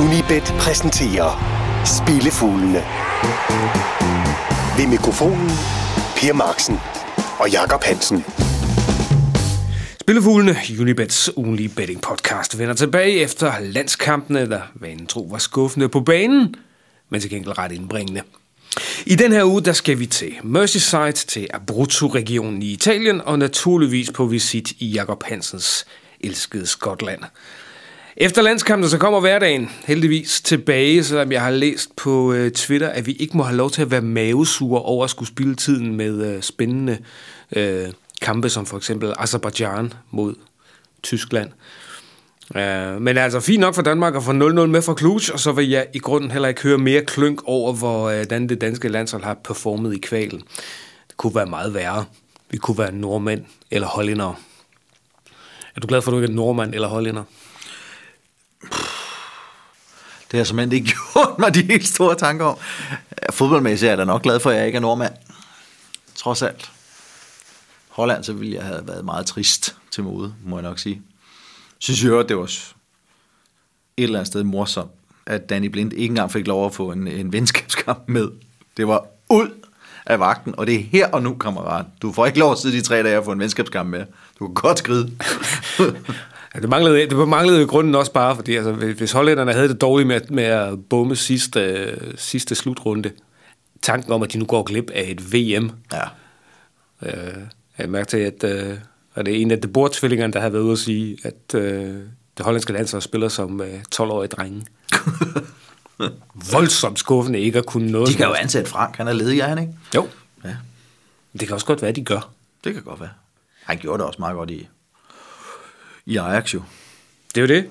Unibet præsenterer Spillefuglene. Ved mikrofonen Per Marksen og Jakob Hansen. Spillefuglene, Unibets ugenlige betting podcast, vender tilbage efter landskampene, der vanen tro var skuffende på banen, men til gengæld ret indbringende. I den her uge, der skal vi til Merseyside, til Abruzzo-regionen i Italien, og naturligvis på visit i Jakob Hansens elskede Skotland. Efter landskampen så kommer hverdagen heldigvis tilbage, selvom jeg har læst på øh, Twitter, at vi ikke må have lov til at være mavesure over at skulle spille tiden med øh, spændende øh, kampe, som for eksempel Azerbaijan mod Tyskland. Øh, men altså fint nok for Danmark at få 0-0 med fra Cluj, og så vil jeg i grunden heller ikke høre mere klønk over, hvordan øh, det danske landshold har performet i kvalen. Det kunne være meget værre. Vi kunne være nordmænd eller hollændere. Er du glad for, at du ikke er nordmand eller hollænder? Det har simpelthen ikke gjort mig de helt store tanker om. Fodboldmæssigt er jeg da nok glad for, at jeg ikke er nordmand. Trods alt. Holland, så ville jeg have været meget trist til mode, må jeg nok sige. Synes jeg det var et eller andet sted morsomt, at Danny Blind ikke engang fik lov at få en, en venskabskamp med. Det var ud af vagten, og det er her og nu, kammerat. Du får ikke lov at sidde de tre dage og få en venskabskamp med. Du kan godt skride. Ja, det manglede, det manglede i grunden også bare, fordi altså, hvis hollænderne havde det dårligt med, med at bomme sidste, sidste slutrunde, tanken om, at de nu går glip af et VM. Ja. Øh, jeg mærker til, at øh, og det er en af de bordtvillingerne, der har været ude at sige, at øh, det hollandske landshold spiller som øh, 12-årige drenge. Voldsomt skuffende ikke at kunne noget. De kan jo ansætte Frank, han er ledig, er han ikke? Jo. Ja. Det kan også godt være, at de gør. Det kan godt være. Han gjorde det også meget godt i, i Ajax jo. Det er jo det.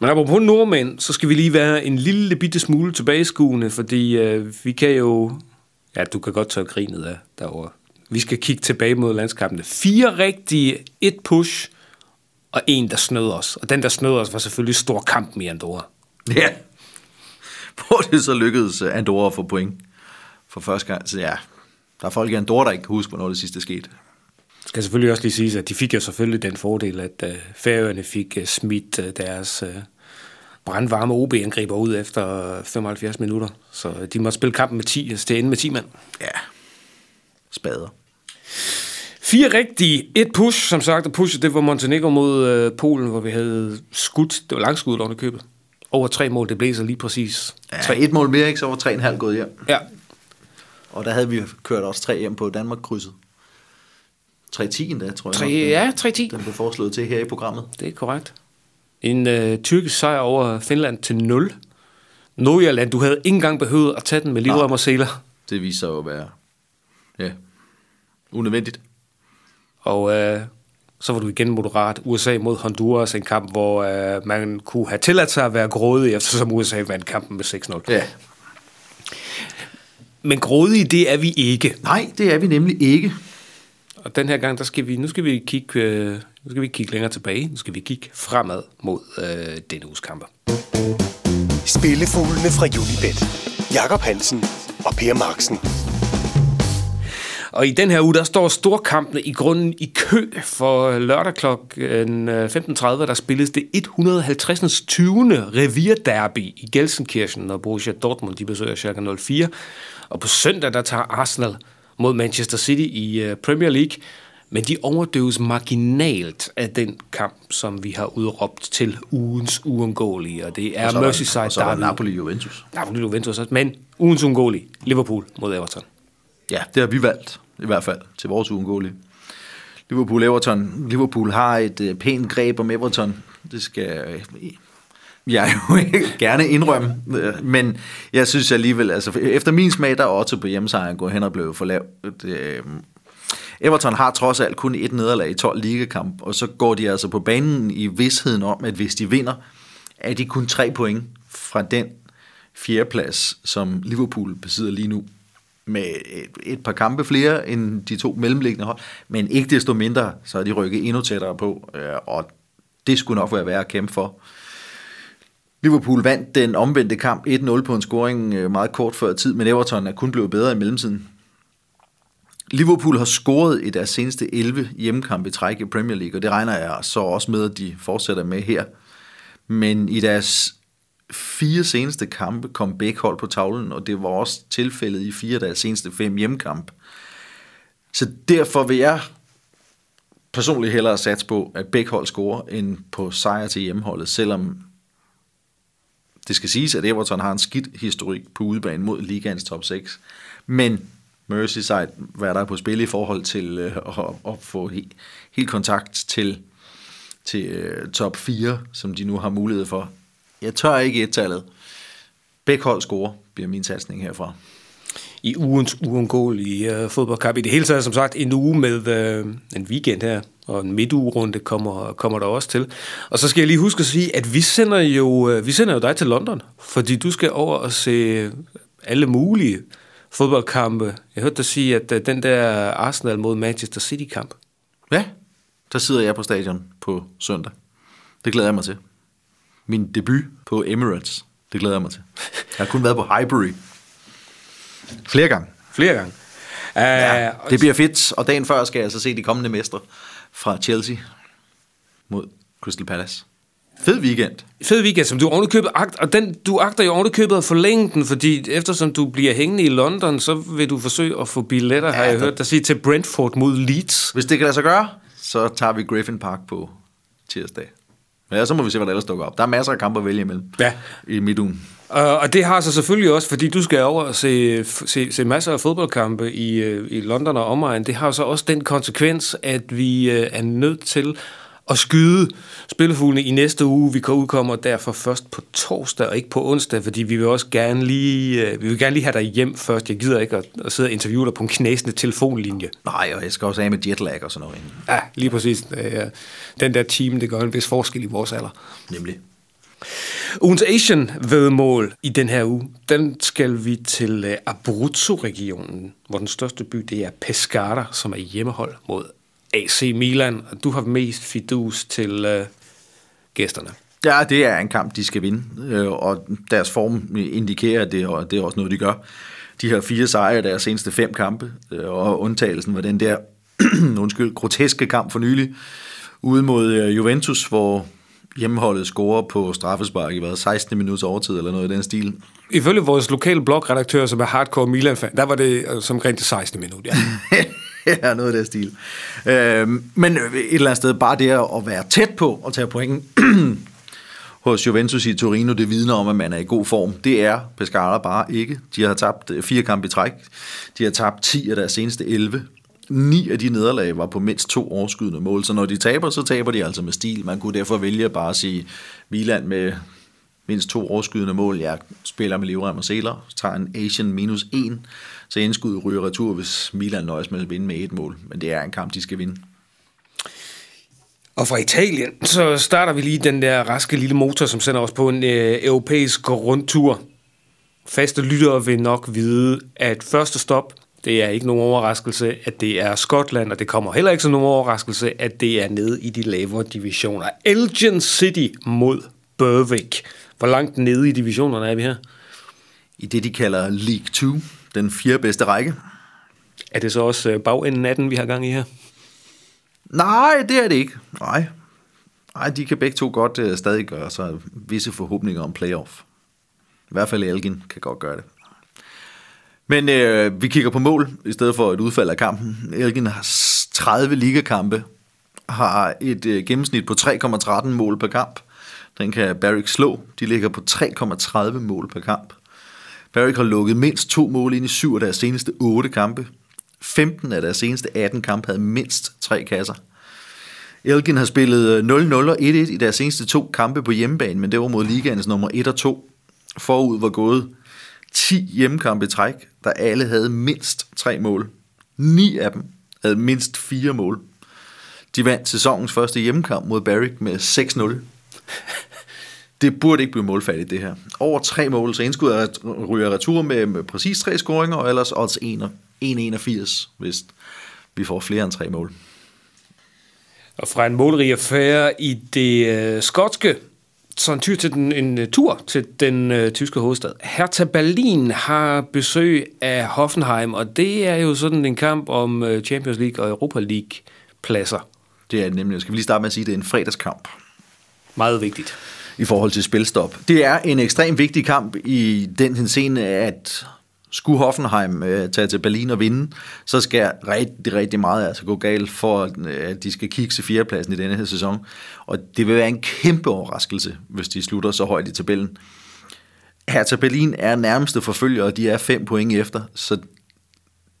Men apropos nordmænd, så skal vi lige være en lille bitte smule tilbageskuende, fordi øh, vi kan jo... Ja, du kan godt tørre grinet af derovre. Vi skal kigge tilbage mod landskampene. Fire rigtige, et push, og en, der snød os. Og den, der snød os, var selvfølgelig stor kamp med Andorra. Ja. Hvor det så lykkedes Andorra at få point for første gang. Så ja, der er folk i Andorra, der ikke kan huske, hvornår det sidste skete. Det skal selvfølgelig også lige sige, at de fik jo selvfølgelig den fordel, at uh, færøerne fik uh, smidt uh, deres brandvarme OB-angriber ud efter 75 minutter. Så de måtte spille kampen med 10, altså ende med 10 mand. Ja, spader. Fire rigtige, et push, som sagt, og push, det var Montenegro mod øh, Polen, hvor vi havde skudt, det var langskud under købet. Over tre mål, det blev så lige præcis. Ja, tre. et mål mere, ikke? Så var tre en halv gået hjem. Ja. Og der havde vi kørt også tre hjem på Danmark-krydset. 3-10 endda, tror jeg. 3, ja, 3-10. Den blev foreslået til her i programmet. Det er korrekt. En øh, tyrkisk sejr over Finland til 0. Nordjylland, du havde ikke engang behøvet at tage den med livrem og seler. Det viser jo at være Ja, unødvendigt. Og øh, så var du igen moderat. USA mod Honduras, en kamp, hvor øh, man kunne have tilladt sig at være grådig, eftersom USA vandt kampen med 6-0. Ja. Men grådige, det er vi ikke. Nej, det er vi nemlig ikke. Og den her gang, der skal vi, nu skal vi kigge, øh, nu skal vi kigge længere tilbage. Nu skal vi kigge fremad mod øh, denne uges kamper. Spillefuglene fra Unibet. Jakob Hansen og Per Marksen. Og i den her uge, der står storkampene i grunden i kø for lørdag kl. 15.30, der spilles det 150. 20. revierderby i Gelsenkirchen, og Borussia Dortmund de besøger Schalke 04. Og på søndag, der tager Arsenal mod Manchester City i øh, Premier League, men de overdøves marginalt af den kamp, som vi har udråbt til ugens uundgåelige, og det er og Merseyside Og så er Napoli-Juventus. Napoli-Juventus, men ugens uundgåelige, Liverpool mod Everton. Ja, det har vi valgt i hvert fald, til vores uundgåelige. Liverpool-Everton. Liverpool har et øh, pænt greb om Everton. Det skal øh, jeg jo gerne indrømme, øh, men jeg synes alligevel, altså efter min smag, der er Otto på hjemmesejren gået hen og blevet for lav. Øh, Everton har trods alt kun et nederlag i 12 ligekamp, og så går de altså på banen i vidsheden om, at hvis de vinder, er de kun tre point fra den fjerdeplads, som Liverpool besidder lige nu med et, et par kampe flere end de to mellemliggende hold, men ikke desto mindre, så er de rykket endnu tættere på, øh, og det skulle nok være værd at kæmpe for. Liverpool vandt den omvendte kamp 1-0 på en scoring øh, meget kort før tid, men Everton er kun blevet bedre i mellemtiden. Liverpool har scoret i deres seneste 11 hjemmekampe i træk i Premier League, og det regner jeg så også med, at de fortsætter med her. Men i deres fire seneste kampe kom begge hold på tavlen, og det var også tilfældet i fire af deres seneste fem hjemmekamp. Så derfor vil jeg personligt hellere satse på, at begge hold scorer, end på sejr til hjemmeholdet, selvom det skal siges, at Everton har en skidt historik på udebane mod ligaens top 6. Men Merseyside, hvad der er på spil i forhold til øh, at, at få he, helt kontakt til, til øh, top 4, som de nu har mulighed for. Jeg tør ikke et-tallet. Begge hold scorer, bliver min satsning herfra. I ugens uundgåelige øh, fodboldkamp. I det hele taget, som sagt, en uge med øh, en weekend her, og en midtugerunde kommer, kommer der også til. Og så skal jeg lige huske at sige, at vi sender jo, uh, vi sender jo dig til London, fordi du skal over og se alle mulige fodboldkampe. Jeg hørte dig sige, at uh, den der Arsenal mod Manchester City-kamp. Ja, der sidder jeg på stadion på søndag. Det glæder jeg mig til. Min debut på Emirates. Det glæder jeg mig til. Jeg har kun været på Highbury. Flere gange. Flere gange. Uh, Ja, det bliver fedt, og dagen før skal jeg så se de kommende mestre fra Chelsea mod Crystal Palace. Fed weekend. fed weekend, som du ovenikøbet agt, og den, du agter jo ovenikøbet at forlænge den, fordi eftersom du bliver hængende i London, så vil du forsøge at få billetter, ja, har jeg der- hørt dig sige, til Brentford mod Leeds. Hvis det kan lade sig gøre, så tager vi Griffin Park på tirsdag. Ja, så må vi se, hvad der ellers dukker op. Der er masser af kampe at vælge imellem Ja. i midtugen. Og, og det har så selvfølgelig også, fordi du skal over og se, se, se masser af fodboldkampe i, øh, i London og omegn, det har så også den konsekvens, at vi øh, er nødt til at skyde spillefuglene i næste uge. Vi kan udkommer derfor først på torsdag og ikke på onsdag, fordi vi vil også gerne lige, øh, vi vil gerne lige have dig hjem først. Jeg gider ikke at, at sidde og interviewe dig på en knæsende telefonlinje. Nej, og jeg skal også af med jetlag og sådan noget. inden. Ja, lige præcis. Øh, Den der team, det gør en vis forskel i vores alder. Nemlig. Ugens Asian vedmål i den her uge, den skal vi til øh, Abruzzo-regionen, hvor den største by det er Pescara, som er hjemmehold mod AC Milan. Og du har mest fidus til øh, gæsterne. Ja, det er en kamp, de skal vinde, øh, og deres form indikerer det, og det er også noget, de gør. De har fire sejre i deres seneste fem kampe, øh, og undtagelsen var den der undskyld, groteske kamp for nylig, ude mod øh, Juventus, hvor hjemmeholdet scorer på straffespark i hvad, 16 minutters overtid eller noget i den stil. Ifølge vores lokale blogredaktør, som er hardcore Milan-fan, der var det øh, som rent det 16. minut. Ja. ja, noget af det stil. Øh, men et eller andet sted, bare det at være tæt på at tage pointen hos Juventus i Torino, det vidner om, at man er i god form. Det er Pescara bare ikke. De har tabt øh, fire kampe i træk. De har tabt 10 af deres seneste 11. Ni af de nederlag var på mindst to overskydende mål, så når de taber, så taber de altså med stil. Man kunne derfor vælge bare at sige, Milan med mindst to overskydende mål. Jeg spiller med livrem og seler, tager en Asian minus 1, så indskuddet ryger retur, hvis Milan nøjes med at vinde med et mål. Men det er en kamp, de skal vinde. Og fra Italien, så starter vi lige den der raske lille motor, som sender os på en øh, europæisk rundtur. Faste lyttere vil nok vide, at første stop, det er ikke nogen overraskelse, at det er Skotland, og det kommer heller ikke som nogen overraskelse, at det er nede i de lavere divisioner. Elgin City mod Berwick. Hvor langt nede i divisionerne er vi her? I det, de kalder League 2, den fjerde bedste række. Er det så også øh, bagenden af den, vi har gang i her? Nej, det er det ikke. Nej. Nej, de kan begge to godt uh, stadig gøre sig visse forhåbninger om playoff. I hvert fald Elgin kan godt gøre det. Men øh, vi kigger på mål i stedet for et udfald af kampen. Elgin har s- 30 ligakampe, har et øh, gennemsnit på 3,13 mål per kamp. Den kan Barrick slå. De ligger på 3,30 mål per kamp. Barrick har lukket mindst to mål ind i syv af deres seneste otte kampe. 15 af deres seneste 18 kampe havde mindst tre kasser. Elgin har spillet øh, 0-0 og 1-1 i deres seneste to kampe på hjemmebane, men det var mod ligaens nummer 1 og 2. Forud var gået 10 hjemmekampe i træk, der alle havde mindst tre mål. Ni af dem havde mindst fire mål. De vandt sæsonens første hjemmekamp mod Barrick med 6-0. Det burde ikke blive målfattigt, det her. Over tre mål, så indskud er ryger retur med, med præcis tre scoringer, og ellers odds 1,81, hvis vi får flere end tre mål. Og fra en målrig affære i det øh, skotske, så en, tyr til den, en øh, tur til den øh, tyske hovedstad. Hertha Berlin har besøg af Hoffenheim, og det er jo sådan en kamp om øh, Champions League og Europa League pladser. Det er det nemlig. Skal vi lige starte med at sige, at det er en fredagskamp. Meget vigtigt. i forhold til spilstop. Det er en ekstremt vigtig kamp i den henseende, at skulle Hoffenheim øh, tage til Berlin og vinde, så skal rigtig, rigtig meget altså gå galt for, øh, at de skal kigge til fjerdepladsen i denne her sæson. Og det vil være en kæmpe overraskelse, hvis de slutter så højt i tabellen. Hertha Berlin er nærmeste forfølger, og de er fem point efter, så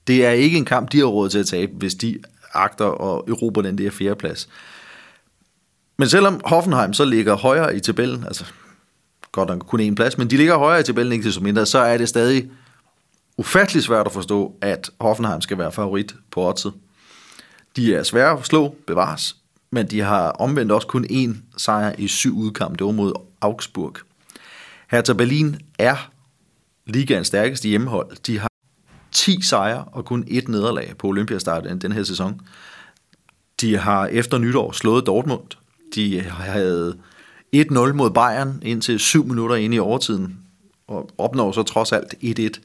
det er ikke en kamp, de har råd til at tabe, hvis de agter at erobre den der fjerdeplads. Men selvom Hoffenheim så ligger højere i tabellen, altså godt nok kun en plads, men de ligger højere i tabellen, ikke så mindre, så er det stadig ufattelig svært at forstå, at Hoffenheim skal være favorit på oddset. De er svære at slå, bevares, men de har omvendt også kun én sejr i syv udkamp, det var mod Augsburg. Hertha Berlin er ligaens stærkeste hjemmehold. De har 10 sejre og kun ét nederlag på Olympiastadion den her sæson. De har efter nytår slået Dortmund. De havde 1-0 mod Bayern indtil 7 minutter ind i overtiden, og opnår så trods alt 1-1.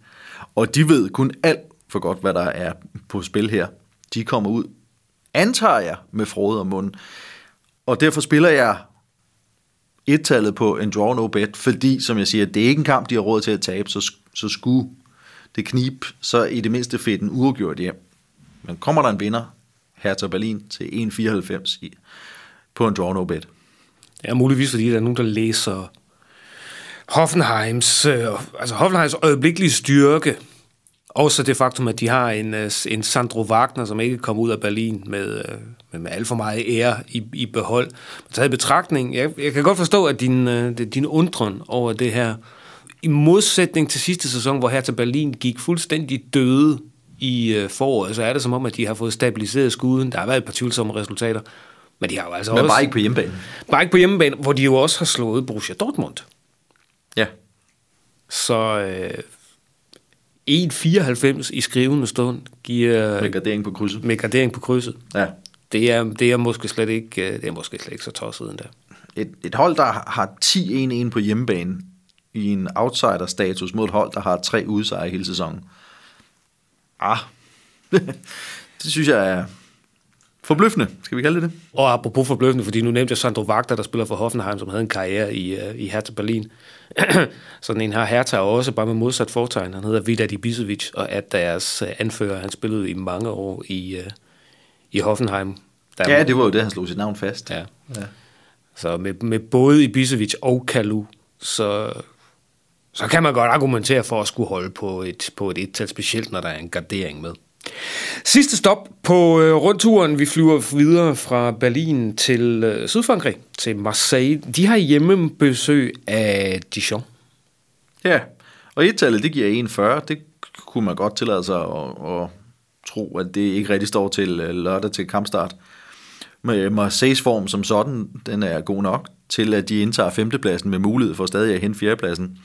Og de ved kun alt for godt, hvad der er på spil her. De kommer ud, antager jeg, med frode og mund. Og derfor spiller jeg et-tallet på en draw no bet, fordi, som jeg siger, det er ikke en kamp, de har råd til at tabe, så, så skulle det knib, så i det mindste fedt en uafgjort hjem. Men kommer der en vinder, Hertha Berlin, til 1,94 på en draw no bet. Ja, muligvis, fordi der er nogen, der læser Hoffenheims, øh, altså Hoffenheims øjeblikkelige styrke, og så det faktum, at de har en, øh, en Sandro Wagner, som ikke kom ud af Berlin med, med, med alt for meget ære i, i behold. Men taget i betragtning, jeg, jeg kan godt forstå, at din, øh, din undren over det her, i modsætning til sidste sæson, hvor her til Berlin gik fuldstændig døde i foråret, så er det som om, at de har fået stabiliseret skuden. Der har været et par tvivlsomme resultater, men de har jo altså Men også... bare ikke på hjemmebane. Bare ikke på hjemmebane, hvor de jo også har slået Borussia Dortmund. Ja. Så øh, 1,94 i skrivende stund giver Med gardering på krydset. med gradering på krydset. Ja. Det er, det er måske slet ikke, øh, det er måske slet ikke så tosset endda. Et, et hold, der har 10-1-1 på hjemmebane i en outsider-status mod et hold, der har tre udsejre hele sæsonen. Ah, det synes jeg er forbløffende, skal vi kalde det det? Og apropos forbløffende, fordi nu nævnte jeg Sandro Wagner, der spiller for Hoffenheim, som havde en karriere i, uh, i Hertha Berlin. Sådan en har Hertha også, bare med modsat fortegn. Han hedder Vidar Ibisevic, og er deres uh, anfører. Han spillede i mange år i, uh, i Hoffenheim. Der Ja, det var jo det, han slog sit navn fast. Ja. ja. Så med, med både Ibisevic og Kalu, så, så kan man godt argumentere for at skulle holde på et, på et et-tal, specielt når der er en gardering med. Sidste stop på øh, rundturen. Vi flyver videre fra Berlin til øh, Sydfrankrig, til Marseille. De har hjemmebesøg af Dijon. Ja, og et-tallet, det giver 1,40. Det kunne man godt tillade sig at, at tro, at det ikke rigtig står til øh, lørdag til kampstart. Med Marseilles form som sådan, den er god nok til, at de indtager femtepladsen med mulighed for stadig at hente fjerdepladsen.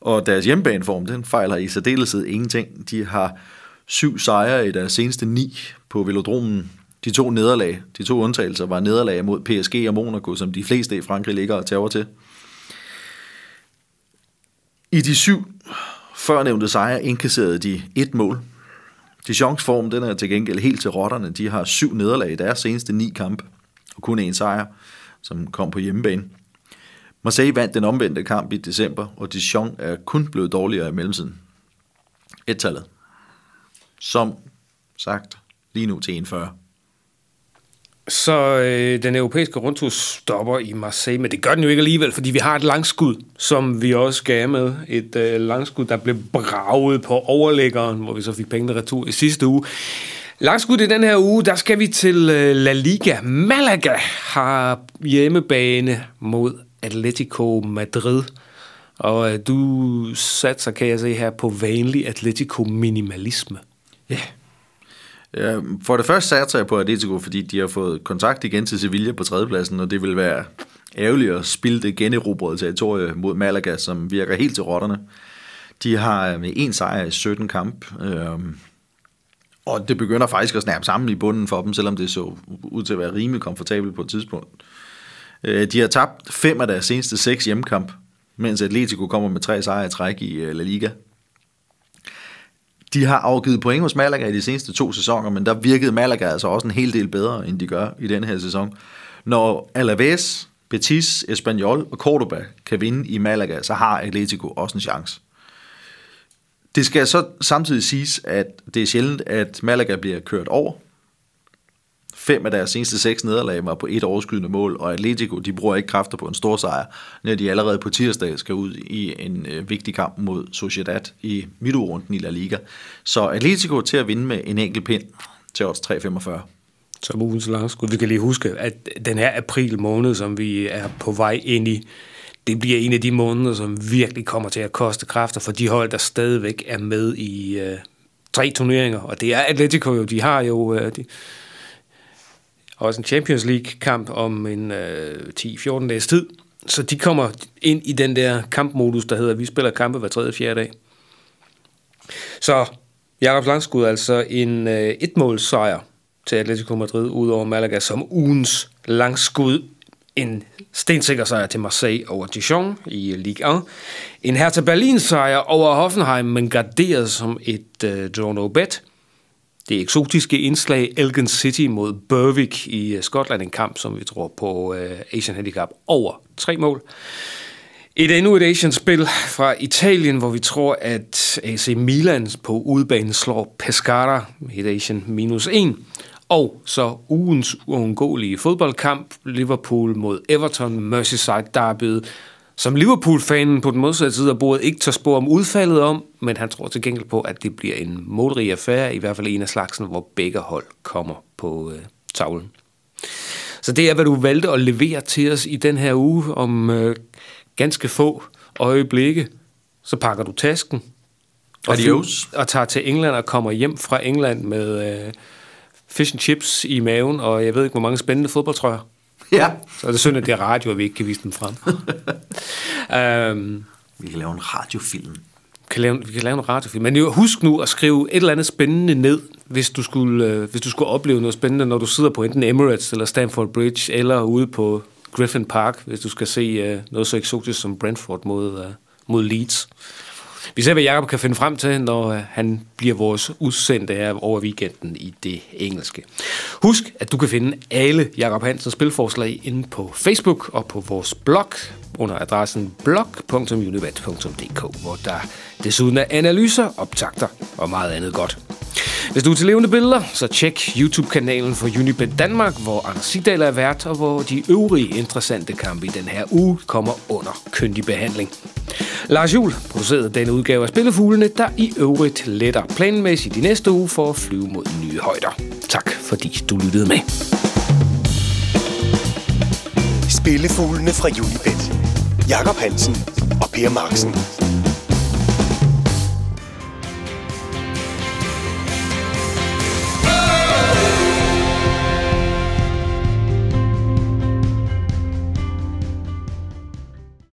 Og deres hjemmebaneform, den fejler i særdeleshed ingenting. De har syv sejre i deres seneste ni på Velodromen. De to nederlag, de to undtagelser, var nederlag mod PSG og Monaco, som de fleste i Frankrig ligger og tager til. I de syv førnævnte sejre indkasserede de et mål. Dijon's form den er til gengæld helt til rotterne. De har syv nederlag i deres seneste ni kampe, og kun en sejr, som kom på hjemmebane. Marseille vandt den omvendte kamp i december, og Dijon er kun blevet dårligere i mellemtiden. Et-tallet. Som sagt, lige nu til 1,40. Så øh, den europæiske rundtur stopper i Marseille, men det gør den jo ikke alligevel, fordi vi har et langskud, som vi også gav med. Et øh, langskud, der blev braget på overlæggeren, hvor vi så fik pengene retur i sidste uge. Langskud i den her uge, der skal vi til øh, La Liga. Malaga har hjemmebane mod Atletico Madrid. Og øh, du satser, kan jeg se her, på vanlig Atletico minimalisme. Ja. Ja, For det første satser jeg på Atletico, fordi de har fået kontakt igen til Sevilla på tredjepladsen, og det vil være ærgerligt at spille det generobrede territorie mod Malaga, som virker helt til rotterne. De har øh, med en sejr i 17 kamp, øh, og det begynder faktisk at snærpe sammen i bunden for dem, selvom det så ud til at være rimelig komfortabelt på et tidspunkt. Øh, De har tabt fem af deres seneste seks hjemmekamp, mens Atletico kommer med tre sejre i træk i øh, La Liga. De har afgivet point hos Malaga i de seneste to sæsoner, men der virkede Malaga altså også en hel del bedre, end de gør i den her sæson. Når Alaves Betis, Espanyol og Cordoba kan vinde i Malaga, så har Atletico også en chance. Det skal så samtidig siges, at det er sjældent, at Malaga bliver kørt over. Fem af deres seneste seks nederlag var på et overskydende mål, og Atletico de bruger ikke kræfter på en stor sejr, når de allerede på tirsdag skal ud i en øh, vigtig kamp mod Sociedad i midtrunden i La Liga. Så Atletico til at vinde med en enkelt pind til odds 3,45. Som ugens langskud. Vi kan lige huske, at den her april måned, som vi er på vej ind i, det bliver en af de måneder, som virkelig kommer til at koste kræfter for de hold, der stadigvæk er med i øh, tre turneringer. Og det er Atletico jo, de har jo øh, de, også en Champions League-kamp om en øh, 10-14 dages tid. Så de kommer ind i den der kampmodus, der hedder, at vi spiller kampe hver tredje fjerde dag. Så Jakob Langskud altså en øh, etmålssejr til Atletico Madrid ud over Malaga som ugens langskud. En stensikker sejr til Marseille over Dijon i Ligue 1. En Hertha Berlin sejr over Hoffenheim, men garderet som et øh, draw no bet. Det eksotiske indslag Elgin City mod Berwick i øh, Skotland, en kamp, som vi tror på øh, Asian Handicap over tre mål. Et endnu et Asian-spil fra Italien, hvor vi tror, at AC Milan på udebane slår Pescara, et Asian minus 1. Og så ugens uundgåelige fodboldkamp, Liverpool mod Everton, Merseyside derbyet, som Liverpool-fanen på den modsatte side af bordet ikke tør spå om udfaldet om, men han tror til gengæld på, at det bliver en målrig affære, i hvert fald en af slagsen, hvor begge hold kommer på øh, tavlen. Så det er, hvad du valgte at levere til os i den her uge om øh, ganske få øjeblikke. Så pakker du tasken og, Adios. og tager til England og kommer hjem fra England med øh, fish and chips i maven, og jeg ved ikke, hvor mange spændende fodboldtrøjer. Ja. Så er det synd, at det er radio, at vi ikke kan vise dem frem. um, Vi kan lave en radiofilm. kan lave, vi kan lave en radiofilm. Men jo, husk nu at skrive et eller andet spændende ned, hvis du, skulle, øh, hvis du skulle opleve noget spændende, når du sidder på enten Emirates eller Stamford Bridge, eller ude på Griffin Park, hvis du skal se øh, noget så eksotisk som Brentford mod, øh, mod Leeds. Vi ser, hvad Jacob kan finde frem til, når øh, han bliver vores udsendte her over weekenden i det engelske. Husk, at du kan finde alle Jacob Hansens spilforslag inde på Facebook og på vores blog under adressen blog.univat.dk, hvor der desuden er analyser, optagter og meget andet godt. Hvis du er til levende billeder, så tjek YouTube-kanalen for Unibet Danmark, hvor Anders Sigdal er vært, og hvor de øvrige interessante kampe i den her uge kommer under køndig behandling. Lars Juhl producerede denne udgave af Spillefuglene, der i øvrigt letter planmæssigt i næste uge for at flyve mod nye højder. Tak fordi du lyttede med. Spillefuglene fra Julibet. Jakob Hansen og Per Marksen.